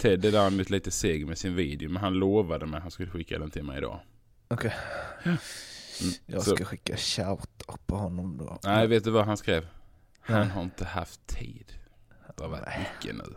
Ted är däremot lite seg med sin video, men han lovade mig att han skulle skicka den till mig idag. Okej. Mm, Jag så- ska skicka shout på honom då. Nej, vet du vad han skrev? Han Nej. har inte haft tid. Det har varit mycket nu.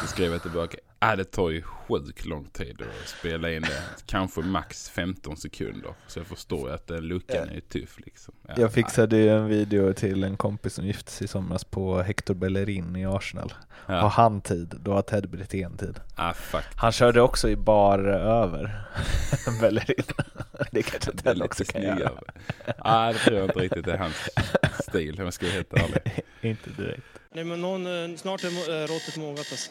Så skrev jag tillbaka. Ah, det tar ju sjukt lång tid att spela in det. Kanske max 15 sekunder. Så jag förstår ju att den luckan är ju tuff liksom. Ja, Jag fixade ju en video till en kompis som gifte sig i somras på Hector Bellerin i Arsenal. Har Ja, han tid, då har Ted Brithén tid. ah, fuck. Han körde också i bar över Bellerin. Det kanske Ted också kan göra. snyggare. Ah, det tror jag inte riktigt är hans stil om jag ska vara helt ärlig. Inte direkt. Nej, men någon, eh, snart är eh, råttet mogat alltså.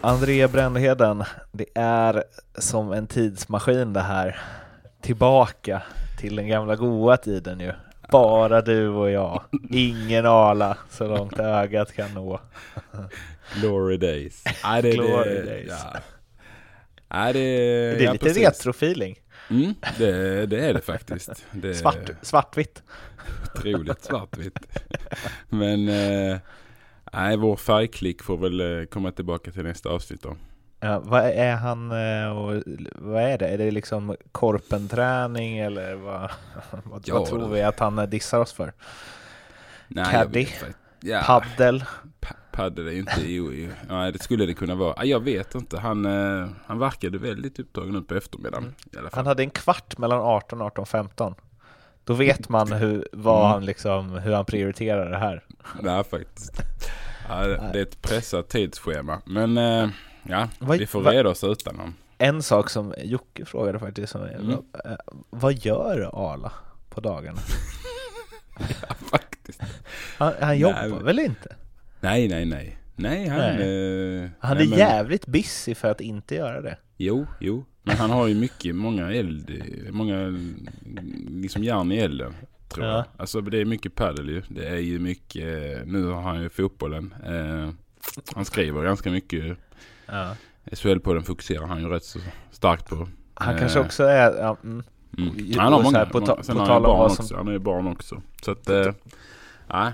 André Brändheden, det är som en tidsmaskin det här. Tillbaka till den gamla goa tiden ju. Bara du och jag. Ingen Arla så långt ögat kan nå. Glory days. Ah, det, Glory det, days. Ja. Ah, det, Det är ja, lite precis. retrofeeling. Mm, det, det är det faktiskt. Det är Svart, svartvitt. otroligt svartvitt. Men eh, nej, vår färgklick får väl eh, komma tillbaka till nästa avsnitt då. Ja, vad är han eh, och vad är det? Är det liksom korpenträning eller vad, vad, Ja, vad tror det- vi att han eh, dissar oss för? Nej, Caddy? Ja, Paddel? pa- paddel är ju inte EU. Nej, det skulle det kunna vara. Jag vet inte. Han, han verkade väldigt upptagen nu på eftermiddagen. Fall. Han hade en kvart mellan 18 och 18.15. Då vet man hur, vad Mm. han liksom, hur han prioriterar det här. Nej, faktiskt. Ja, det är ett pressat tidsschema. Men eh, ja, Vad- vi får vad- reda oss utan honom. En sak som Jocke frågade faktiskt, som, Mm. eh, vad gör Arla på dagarna? Ja, faktiskt. Han, han Nej, jobbar men- väl inte? Nej, nej, nej. Nej, han... Eh, Han nej, är men- jävligt busy för att inte göra det. Jo, jo. Men han har ju mycket, många eld, många liksom järn i elden. Tror Ja. jag. Alltså det är mycket padel ju. Det är ju mycket, nu har han ju fotbollen. Eh, han skriver ganska mycket. Ja. SHL-podden fokuserar han ju rätt så starkt på. Han Eh, kanske också är, ja, mm, Mm. Han har många, här, på ta- på tal om barn vad också. som- Han har ju barn också. Så att, eh, nej.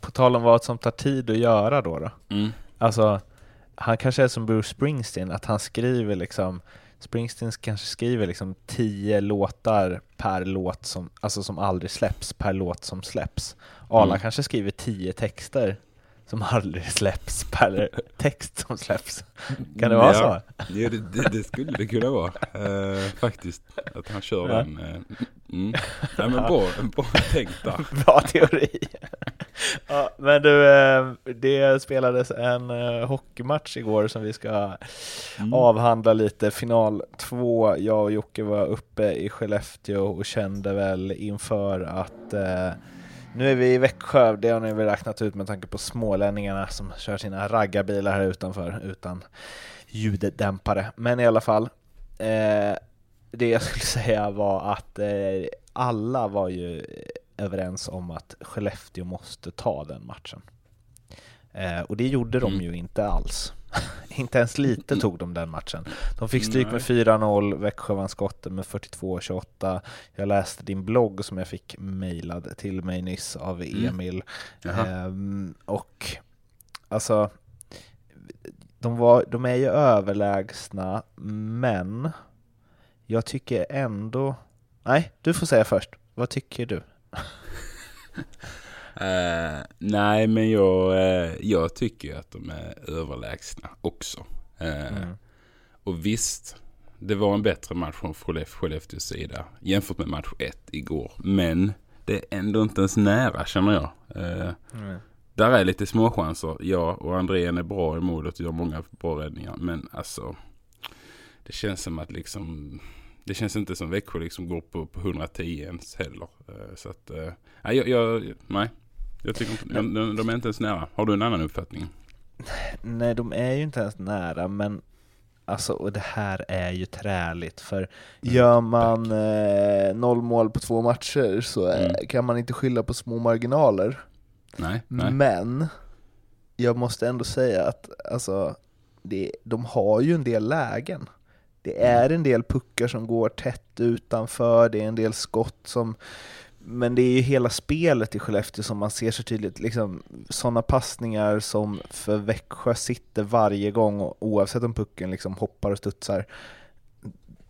på tal om vad som tar tid att göra då då. Mm. Alltså, han kanske är som Bruce Springsteen, att han skriver liksom Springsteen kanske skriver liksom tio låtar per låt som, alltså som aldrig släpps, per låt som släpps. Arla Mm. kanske skriver tio texter som aldrig släpps per text som släpps. Kan det vara så? Ja, det, det, det skulle det kunna vara. Eh, faktiskt. Att han kör Ja. den. eh, mm. Nej men bra, bra tänkt där. Bra teori. ja, men du, eh, det spelades en eh, hockeymatch igår som vi ska Mm. avhandla lite. Final två, jag och Jocke var uppe i Skellefteå och kände väl inför att eh, nu är vi i Växjö, det har ni väl räknat ut med tanke på smålänningarna som kör sina raggarbilar här utanför utan ljuddämpare. Men i alla fall, eh, det jag skulle säga var att eh, alla var ju överens om att Skellefteå måste ta den matchen. Eh, och det gjorde de Mm. ju inte alls. inte ens lite tog de den matchen. De fick stryk med 4-0, Växjö vann skotten med 42-28. Jag läste din blogg som jag fick mejlad till mig nyss av Mm. Emil. Jaha. Ehm, och alltså, de, var, de är ju överlägsna, men jag tycker ändå... Nej, du får säga först. Vad tycker du? Eh, nej men jag, eh, jag tycker att de är överlägsna också. Eh, Mm. Och visst, det var en bättre match från Skellef- Skellefteås sida jämfört med match ett igår. Men det är ändå inte ens nära känner jag. Eh, där är lite småchanser. Jag och Andrén är bra i målet och gör många bra räddningar. Men alltså, det känns som att liksom, det känns inte som Växjö liksom går på, på 110 ens heller. Så att, nej, jag, jag, nej. Jag tycker inte, de, de är inte ens nära. Har du en annan uppfattning? Nej, de är ju inte ens nära, men alltså, och det här är ju träligt, för gör man eh, noll mål på två matcher så eh, Mm. kan man inte skylla på små marginaler. Nej, nej. Men jag måste ändå säga att alltså, det, de har ju en del lägen. Det är en del puckar som går tätt utanför, det är en del skott som men det är ju hela spelet i Skellefteå som man ser så tydligt, liksom sådana passningar som för Växjö sitter varje gång oavsett om pucken liksom hoppar och studsar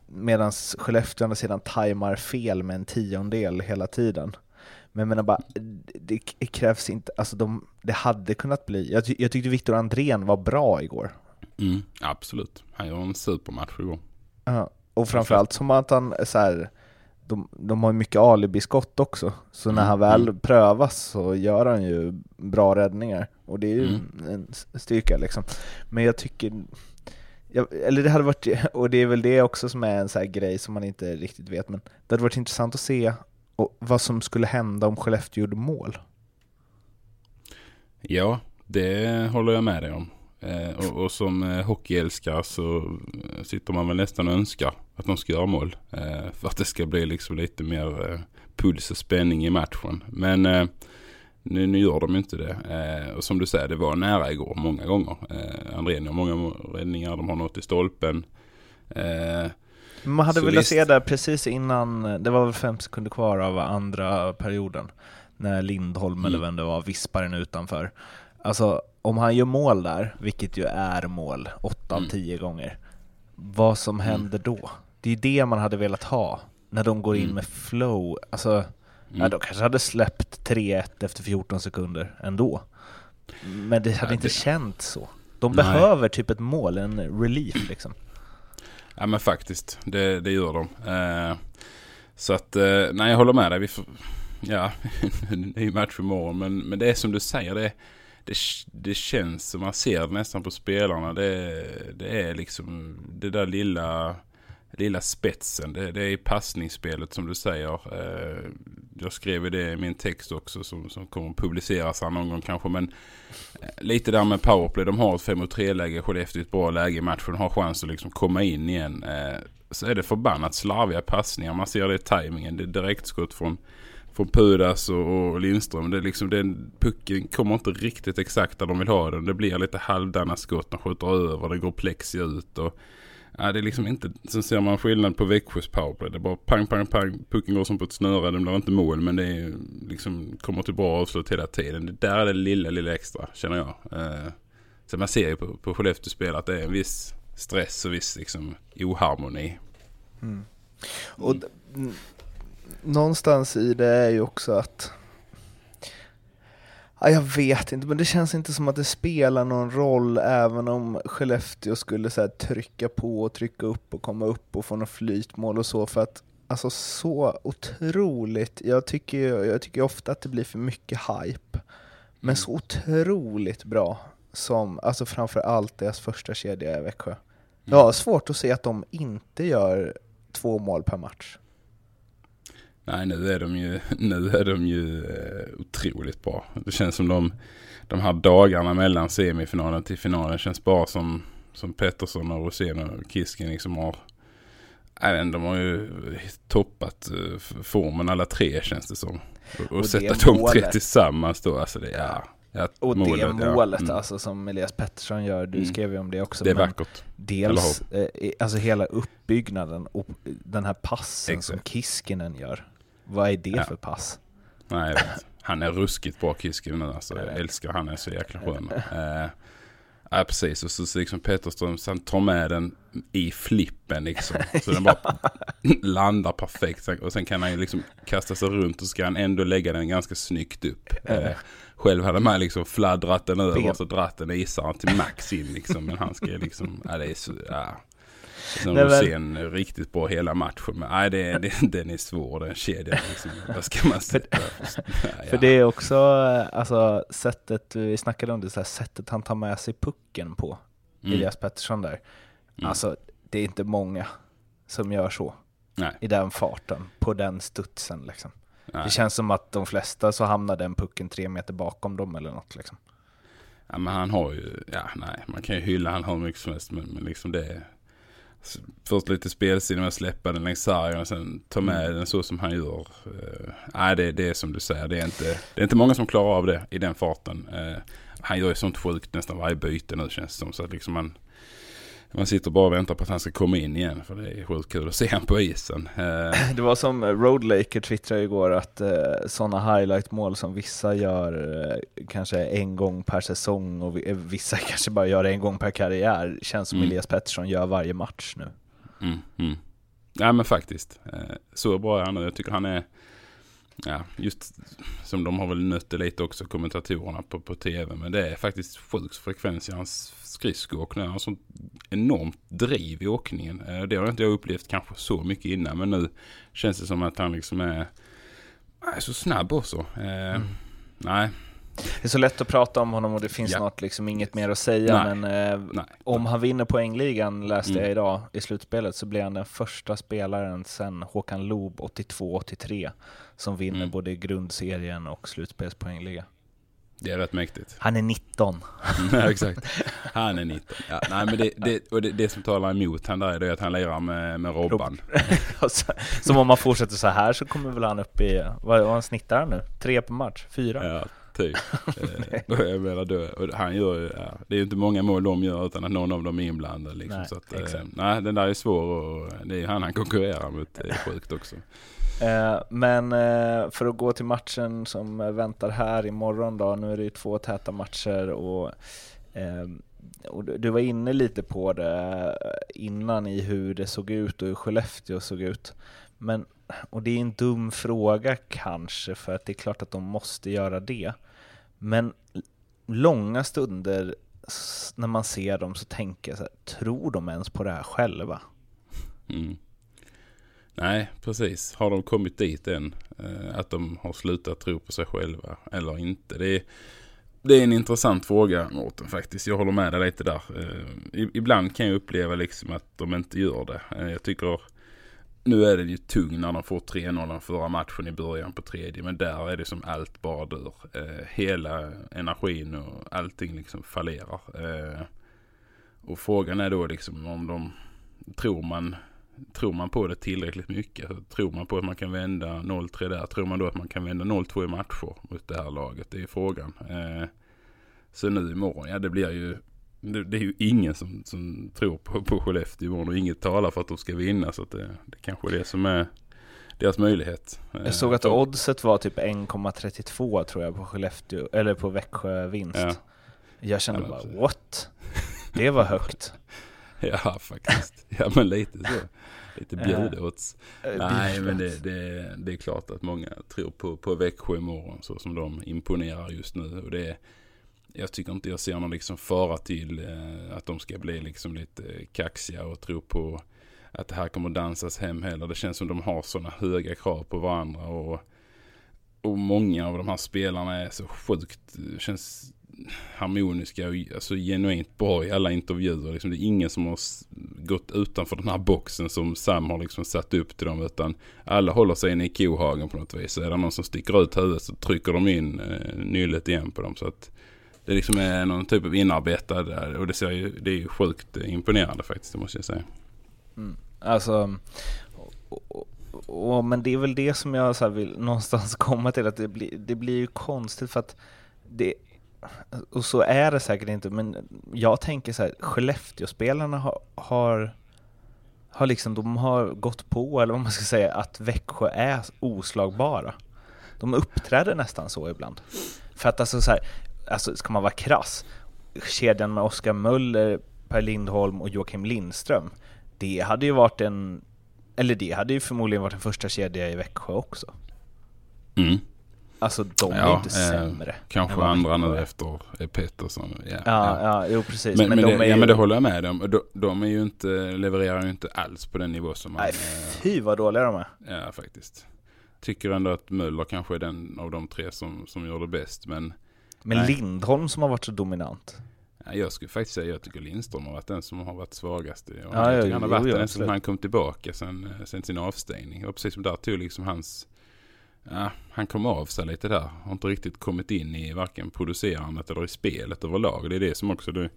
medan Skellefteå andra sidan tajmar fel med en tiondel hela tiden. Men jag menar bara, det krävs inte, alltså de, det hade kunnat bli, jag, jag tyckte Viktor Andrén var bra igår. Mm, absolut. Han gör en supermatch igår. Ja, och framförallt som att han så här, de, de har ju mycket alibiskott också, så när Mm, han väl mm. prövas så gör han ju bra räddningar, och det är ju Mm. en styrka liksom. Men jag tycker, jag, eller det hade varit, och det är väl det också som är en så här grej som man inte riktigt vet, men det hade varit intressant att se och vad som skulle hända om Skellefteå gjorde mål. Ja, det håller jag med dig om. Eh, och, och som eh, hockeyälskare så eh, sitter man väl nästan och önskar att de ska göra mål. För att det ska bli liksom lite mer puls och spänning i matchen. Men nu, nu gör de inte det. Och som du säger, det var nära igår många gånger. Andrén har många må- räddningar, de har nått i stolpen. Man hade Så velat visst. se det precis innan, det var väl fem sekunder kvar av andra perioden, när Lindholm eller Mm. vem det var vispar den utanför. Alltså, om han gör mål där, vilket ju är mål, åtta av Mm. tio gånger, vad som händer då? Det är ju det man hade velat ha, när de går in Mm. med flow. Alltså, ja, mm. de kanske hade släppt 3-1 efter 14 sekunder ändå. Men det hade Ja, inte det- känts så. De Nej. behöver typ ett mål, en relief liksom. Ja men faktiskt, det, det gör de. Eh, så att, eh, nej jag håller med dig. Vi får, ja, är ju match imorgon. Men, men det är som du säger, det, det, det känns som man ser nästan på spelarna. Det, det är liksom det där lilla, lilla spetsen. Det, det är i passningsspelet som du säger. Eh, jag skrev det i min text också som, som kommer att publiceras här någon gång kanske. Men eh, lite där med powerplay. De har ett 5 mot 3 läge. Skellefteå ett bra läge i matchen. Har chans att liksom komma in igen. Eh, så är det förbannat slarviga passningar. Man ser det i tajmingen. Det är direktskott från, från Pudas och, och Lindström. Det är liksom, den pucken kommer inte riktigt exakt där de vill ha den. Det blir lite halvdana skott. De skjuter över. Det går plexi ut. Och, ja, det är liksom inte... Sen ser man skillnad på Växjös powerplay. Det är bara pang, pang, pang. Pucken går som på ett snöre. Den blir inte mål. Men det är liksom, kommer till bra avslut hela tiden. Det där är det lilla, lilla extra känner jag. Eh, så man ser ju på, på Skellefteå spel att det är en viss stress och viss liksom oharmoni. Mm. Och någonstans i det är ju också att Ja, jag vet inte, men det känns inte som att det spelar någon roll även om Skellefteå skulle så här, trycka på och trycka upp och komma upp och få något flytmål och så för att alltså så otroligt, jag tycker, jag tycker ofta att det blir för mycket hype, men så otroligt bra som, alltså framför allt deras första kedja i Växjö. Jag har svårt att se att de inte gör två mål per match. Nej, nu är de ju, nu är de ju eh, otroligt bra. Det känns som de, de här dagarna mellan semifinalen till finalen känns bara som, som Pettersson och Rosén och Kisken liksom har inte, de har ju toppat eh, formen alla tre känns det som. Och, och, sätta de tre målet. tillsammans då, alltså det, ja. ja Och det ja. målet Mm. alltså som Elias Pettersson gör, du Mm. skrev ju om det också. Det är vackert. Dels eh, alltså hela uppbyggnaden och den här passen som Exakt. Kiskinen gör. Vad är det Ja. för pass? Nej. Han är ruskigt bra Kisken nu alltså. Jag älskar han, är så jäkla skön. Eh, ja, precis. Och så, så liksom Petterström, sen tar med den i flippen liksom. Så den bara landar perfekt. Och sen kan han ju liksom kasta sig runt och ska han ändå lägga den ganska snyggt upp. Eh, själv hade man liksom fladdrat den över och så dratt den isaren till max in liksom. Men han ska ju liksom, ja det är så, ja. Sen Nej, men- är riktigt bra hela matchen. Men nej, det, det, den är svår den kedjan. Liksom. Vad ska man säga? För det är också, eh, alltså sättet, vi snackade om det, så här, sättet han tar med sig pucken på, Mm. Elias Pettersson där. Mm. Alltså, det är inte många som gör så. Nej. I den farten, på den studsen liksom. Nej. Det känns som att de flesta så hamnar den pucken tre meter bakom dem eller något liksom. Ja men han har ju, ja nej man kan ju hylla han hur mycket som helst men, men liksom det Först lite spelsinne med att släppa den längs sargen och sen ta med Mm. den så som han gör. Uh, nej det, det är som du säger, det är, inte, det är inte många som klarar av det i den farten. Eh, han gör ju sånt sjukt nästan varje byte nu känns det som. Så att liksom man, man sitter bara och väntar på att han ska komma in igen. För det är sjukt kul att se han på isen. Eh, Det var som Road Laker twittrade igår att eh, sådana highlight-mål som vissa gör eh, kanske en gång per säsong och vi- vissa kanske bara gör en gång per karriär känns som Mm. Elias Pettersson gör varje match nu. Mm, mm. Ja men faktiskt. Eh, Så bra är han nu. Jag tycker han är, ja just som de har väl nött det lite också kommentatorerna på, på tv. Men det är faktiskt sjuk frekvens i hans skridskoåkning. Han har sånt enormt driv i åkningen. Eh, Det har inte jag upplevt kanske så mycket innan. Men nu känns det som att han liksom är, är så snabb också. Eh, Nej, Det är så lätt att prata om honom och det finns Ja. snart liksom inget mer att säga Nej. men eh, nej. om han vinner poängligan läste Mm. jag idag i slutspelet så blir han den första spelaren sedan Håkan Loob 82-83 som vinner Mm. både grundserien och slutspelspoängliga. Det är rätt mäktigt. Han är 19. ja, exakt. Han är 19. Ja, nej, men det, det, och det, det som talar emot han där är det att han lirar med, med Robban. Som om man fortsätter så här så kommer väl han upp i, vad, vad han snittar han nu? Tre på match? Fyra? Ja, typ. Eh, jag menar då, han gör ju, ja, det är ju inte många mål de gör utan att någon av dem är inblandad. Liksom, Nej, så att, eh, nej, den där är svår och det är ju han han konkurrerar mot. Det är sjukt också. Eh, men eh, för att gå till matchen som eh, väntar här imorgon då, nu är det ju två täta matcher och, eh, och du du var inne lite på det innan i hur det såg ut och hur Skellefteå såg ut. Men, och det är en dum fråga kanske, för att det är klart att de måste göra det. Men långa stunder när man ser dem så tänker jag så här, tror de ens på det här själva? Mm. Nej, precis. Har de kommit dit än? Eh, att de har slutat tro på sig själva eller inte? Det är, det är en intressant fråga Mårten faktiskt. Jag håller med dig lite där. Eh, ibland kan jag uppleva liksom att de inte gör det. Eh, jag tycker nu är det ju tung när de får 3-0 förra matchen i början på tredje. Men där är det som allt bara dör. Eh, hela energin och allting liksom fallerar. Eh, och frågan är då liksom om de tror man Tror man på det tillräckligt mycket? Tror man på att man kan vända 0-3 där? Tror man då att man kan vända 0-2 i matcher mot det här laget? Det är frågan. Eh, så nu imorgon, ja det blir ju det, det är ju ingen som, som tror på, på Skellefteå och inget talar för att de ska vinna. Så det, det kanske är det som är deras möjlighet. Jag såg att oddset var typ 1,32 tror jag på Skellefteå, eller på Växjö vinst. Ja. Jag kände Ja, bara precis. what? Det var högt. Ja faktiskt. Ja men lite så. Lite bjudåts. Eh, Nej, men det, det, det är klart att många tror på, på Växjö imorgon så som de imponerar just nu. Och det, är- jag tycker inte jag ser någon liksom fara till eh, att de ska bli liksom lite eh, kaxiga och tro på att det här kommer dansas hem heller. Det känns som de har sådana höga krav på varandra. Och, och många av de här spelarna är så sjukt, eh, känns harmoniska och alltså genuint bra i alla intervjuer. Liksom det är ingen som har gått utanför den här boxen som Sam har liksom satt upp till dem. Utan alla håller sig inne i kohagen på något vis. Så är det någon som sticker ut huvudet så trycker de in eh, nyllet igen på dem. Så att det liksom är någon typ av inarbetad där. Och det, ser ju, det är ju sjukt imponerande faktiskt, det måste jag säga. Mm. Alltså, och, och, och, men det är väl det som jag så här vill någonstans komma till, att det blir, det blir ju konstigt för att det, och så är det säkert inte, men jag tänker så här, Skellefteå-spelarna har, har, har liksom, de har gått på, eller vad man ska säga, att Växjö är oslagbara. De uppträder nästan så ibland. För att alltså så här, alltså ska man vara krass, kedjan med Oskar Möller, Per Lindholm och Joakim Lindström, det hade ju varit en, eller det hade ju förmodligen varit en första kedja i Växjö också. Mm. Alltså de är Ja, ju inte eh, sämre. Kanske andra nu efter eh, Pettersson. Ja, Ja, ja, jo precis. Men, men, de det, är ja, ju, men det håller jag med om. De, de är ju inte, levererar ju inte alls på den nivå som man... Nej, eh, fy vad dåliga de är. Ja, faktiskt. Tycker ändå att Möller kanske är den av de tre som, som gör det bäst. Men Men Nej. Lindholm som har varit så dominant. ja, jag skulle faktiskt säga att jag tycker Lindström har varit den som har varit svagast. Och Ja, jag ja, han har varit den sen han kom tillbaka sen, eh, sen sin avstängning. Och precis som där tog liksom hans ja, han kom av sig lite där. Har inte riktigt kommit in i varken producerandet eller i spelet överlag. Det är det som också det,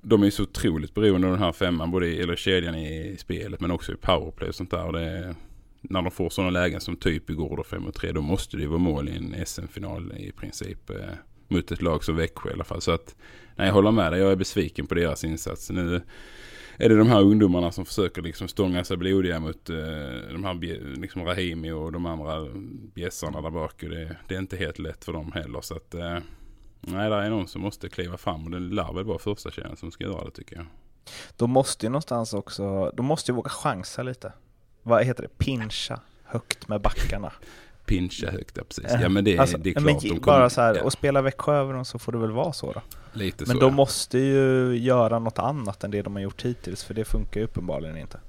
de är så otroligt beroende av den här femman, både i, eller kedjan i spelet men också i powerplay och sånt där. Och det är, när de får sådana lägen som typ igår då 5 3 då måste det ju vara mål i en SM-final i princip. Mot ett lag som Växjö i alla fall. Så att, nej jag håller med dig, jag är besviken på deras insats. Nu är det de här ungdomarna som försöker liksom stånga sig blodiga mot eh, de här liksom Rahimi och de andra bjässarna där bak. Det, det är inte helt lätt för dem heller. Så att, eh, nej, det är någon som måste kliva fram och det lär väl vara första tjejen som ska göra det tycker jag. De måste ju någonstans också, de måste ju våga chansa lite. Vad heter det? Pincha högt med backarna. Pincha högt, ja precis. Ja men det, Alltså, det är men klart. ge- de bara så här, ja, och spela Växjö över dem så får det väl vara så då. lite Men så. de ja. måste ju göra något annat än det de har gjort hittills, för det funkar ju uppenbarligen inte.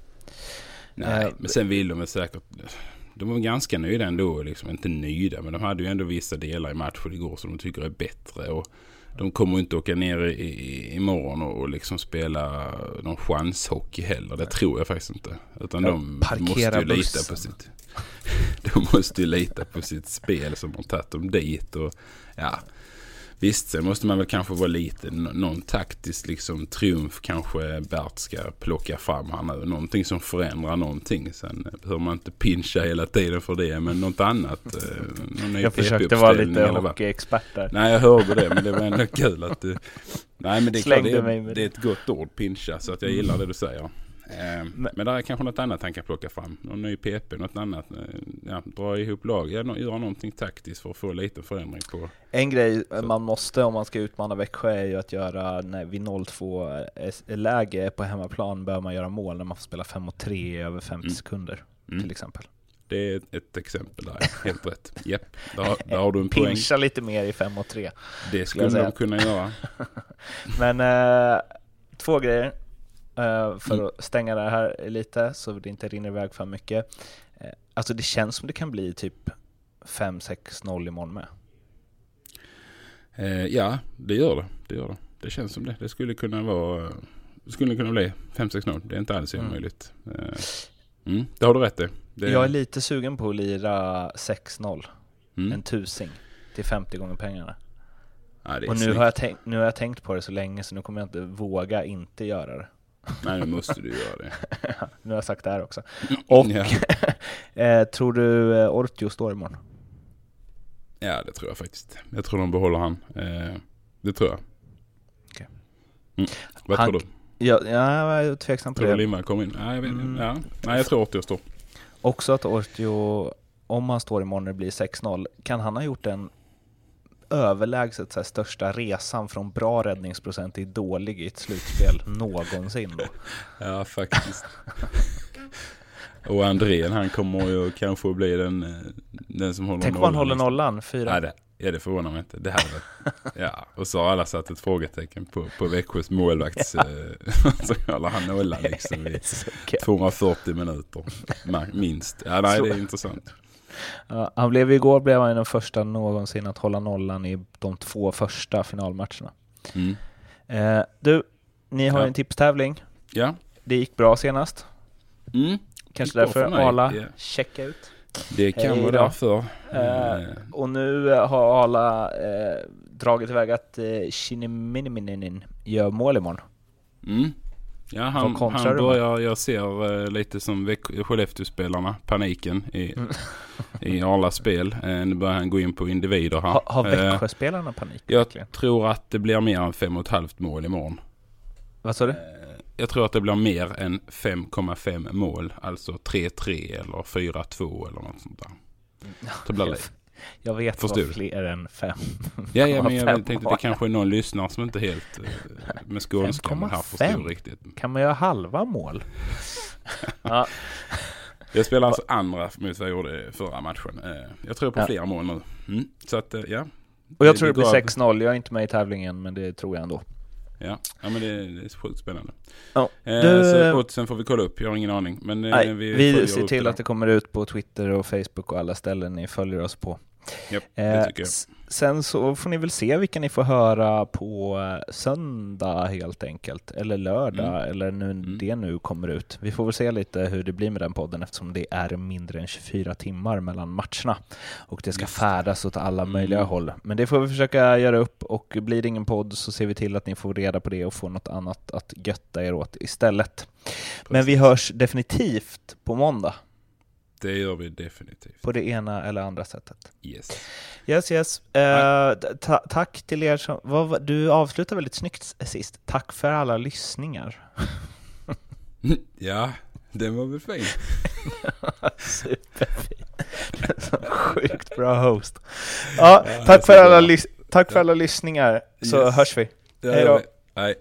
Nej, Eh, men sen vill de väl säkert... De var ganska nöjda ändå, liksom inte nöjda, men de hade ju ändå vissa delar i matchen igår som de tycker är bättre. Och de kommer inte åka ner i, i, imorgon och, och liksom spela någon chanshockey heller. Det tror jag faktiskt inte. Utan de måste ju lita på sitt... De måste ju lita på sitt spel som har tagit dem dit. Och, ja, Visst, sen måste man väl kanske vara lite, någon taktisk liksom triumf kanske Bert ska plocka fram här nu. Någonting som förändrar någonting. Sen behöver man inte pincha hela tiden för det, men något annat. eh, Någon Jag försökte vara lite hockeyexpert där. Nej, jag hörde det, men det var ändå kul att du... Nej, men det är, klart, det, är, det är ett gott ord, pincha, så att jag gillar det du säger. Men- men där är kanske något annat han kan plocka fram. Någon ny PP, något annat. Eh, Ja, dra ihop lag, ja, göra någonting taktiskt för att få lite förändring på... En grej Så. man måste om man ska utmana Växjö är ju att göra, när vid 0-2 läge på hemmaplan bör man göra mål när man får spela 5 mot 3 i över 50 Mm. sekunder Mm. till exempel. Det är ett, exempel där, helt rätt. Japp, där, har- där har du en poäng. Pincha lite mer i 5 mot 3. Det skulle de kunna göra. Men eh, två grejer för Mm. att stänga det här lite så det inte rinner iväg för mycket. Eh, alltså det känns som det kan bli typ 5-6-0 imorgon med. Eh, ja, det gör det. Det gör det. Det känns som det. Det skulle kunna vara... Det skulle kunna bli 5-6-0. Det är inte alls Mm. omöjligt. Eh, mm, det har du rätt i. Det, Jag är lite sugen på att lira 6-0, mm. en tusing till 50 gånger pengarna. ja, Och nu snyggt. har, jag tänkt, nu har jag tänkt på det så länge så nu kommer jag inte våga inte göra det. Nej, nu måste du göra det. nu har jag sagt det här också. Och eh, tror du eh, Ortio står imorgon? ja, det tror jag faktiskt. Jag tror de behåller han. Eh, det tror jag. Okej. Mm. Vad Han- tror du? Ja, ja, jag är tveksam på Tror du det. Kommer in? Nej, jag vet. Mm. Ja. Nej, jag tror jag står. Också att Ortio, om han står imorgon och det blir 6-0, kan han ha gjort den överlägset så här, största resan från bra räddningsprocent till dålig i ett slutspel någonsin då? Ja, faktiskt. Och Andrén, han kommer ju kanske bli den, eh, den som håller Tänk om nollan. han håller nollan, fyra. Ja det, ja, det förvånar mig inte. Det varit, ja. Och så har alla satt ett frågetecken på, på Växjös målvakts... eh, så håller han nollan liksom i Så kul. 240 minuter. Minst. Ja, nej, Så- det är intressant. Ja, han blev igår blev han den första någonsin att hålla nollan i de två första finalmatcherna. Mm. Eh, du, ni har Ja. en tipstävling. Ja. Det gick bra senast. Mm. Kanske därför Arla ja. checka ut. Det kan Hej vara då. därför. Eh, Eh, och nu eh, har Arla eh, dragit iväg att eh, Shinniminiminin gör mål imorgon. Mm. Ja, han, han börjar, jag ser eh, lite som Väx- Skellefteå-spelarna, paniken i, Mm. i Arlas spel. Eh, nu börjar han gå in på individer här. Ha, har Eh, Växjöspelarna panik? jag verkligen? tror att det blir mer än fem och ett halvt mål imorgon. Vad sa du? Jag tror att det blir mer än 5,5 mål. Alltså 3-3 eller 4-2 eller något sånt där. Det blir jag, vet Förstår vad fler än fem. Ja, ja men jag 5,5 tänkte att det kanske är någon lyssnare som inte helt eh, med skånska men här 5,5. förstår riktigt. Kan man göra halva mål? ja, Jag spelar alltså andra mot vad jag gjorde förra matchen. Eh, Jag tror på Ja. flera mål nu. Mm. Så att eh, ja. och jag Det- tror det det blir av. 6-0. Jag är inte med i tävlingen, men det tror jag ändå. Ja, ja men det, det är sjukt spännande. Ja. Eh, Du, så oddsen får vi kolla upp. Jag har ingen aning. Men Nej, vi, vi ser till att det kommer ut på Twitter och Facebook och alla ställen ni följer oss på. Det Eh, sen så får ni väl se vilka ni får höra på söndag helt enkelt, eller lördag, Mm. eller nu Mm. det nu kommer ut. Vi får väl se lite hur det blir med den podden eftersom det är mindre än 24 timmar mellan matcherna och det ska Just färdas åt alla Mm. möjliga håll. Men det får vi försöka göra upp och blir det ingen podd så ser vi till att ni får reda på det och får något annat att götta er åt istället. Men vi hörs definitivt på måndag Det gör vi definitivt. på det ena eller andra sättet. Yes. Yes, yes. Eh, ta- tack till er som... Vad, du avslutade väldigt snyggt sist. Tack för alla lyssningar. Ja, den var väl fin. Superfin. Sjukt bra host. Ja, tack för alla, tack för alla lyssningar, så Yes. hörs vi. Hej då. Hej.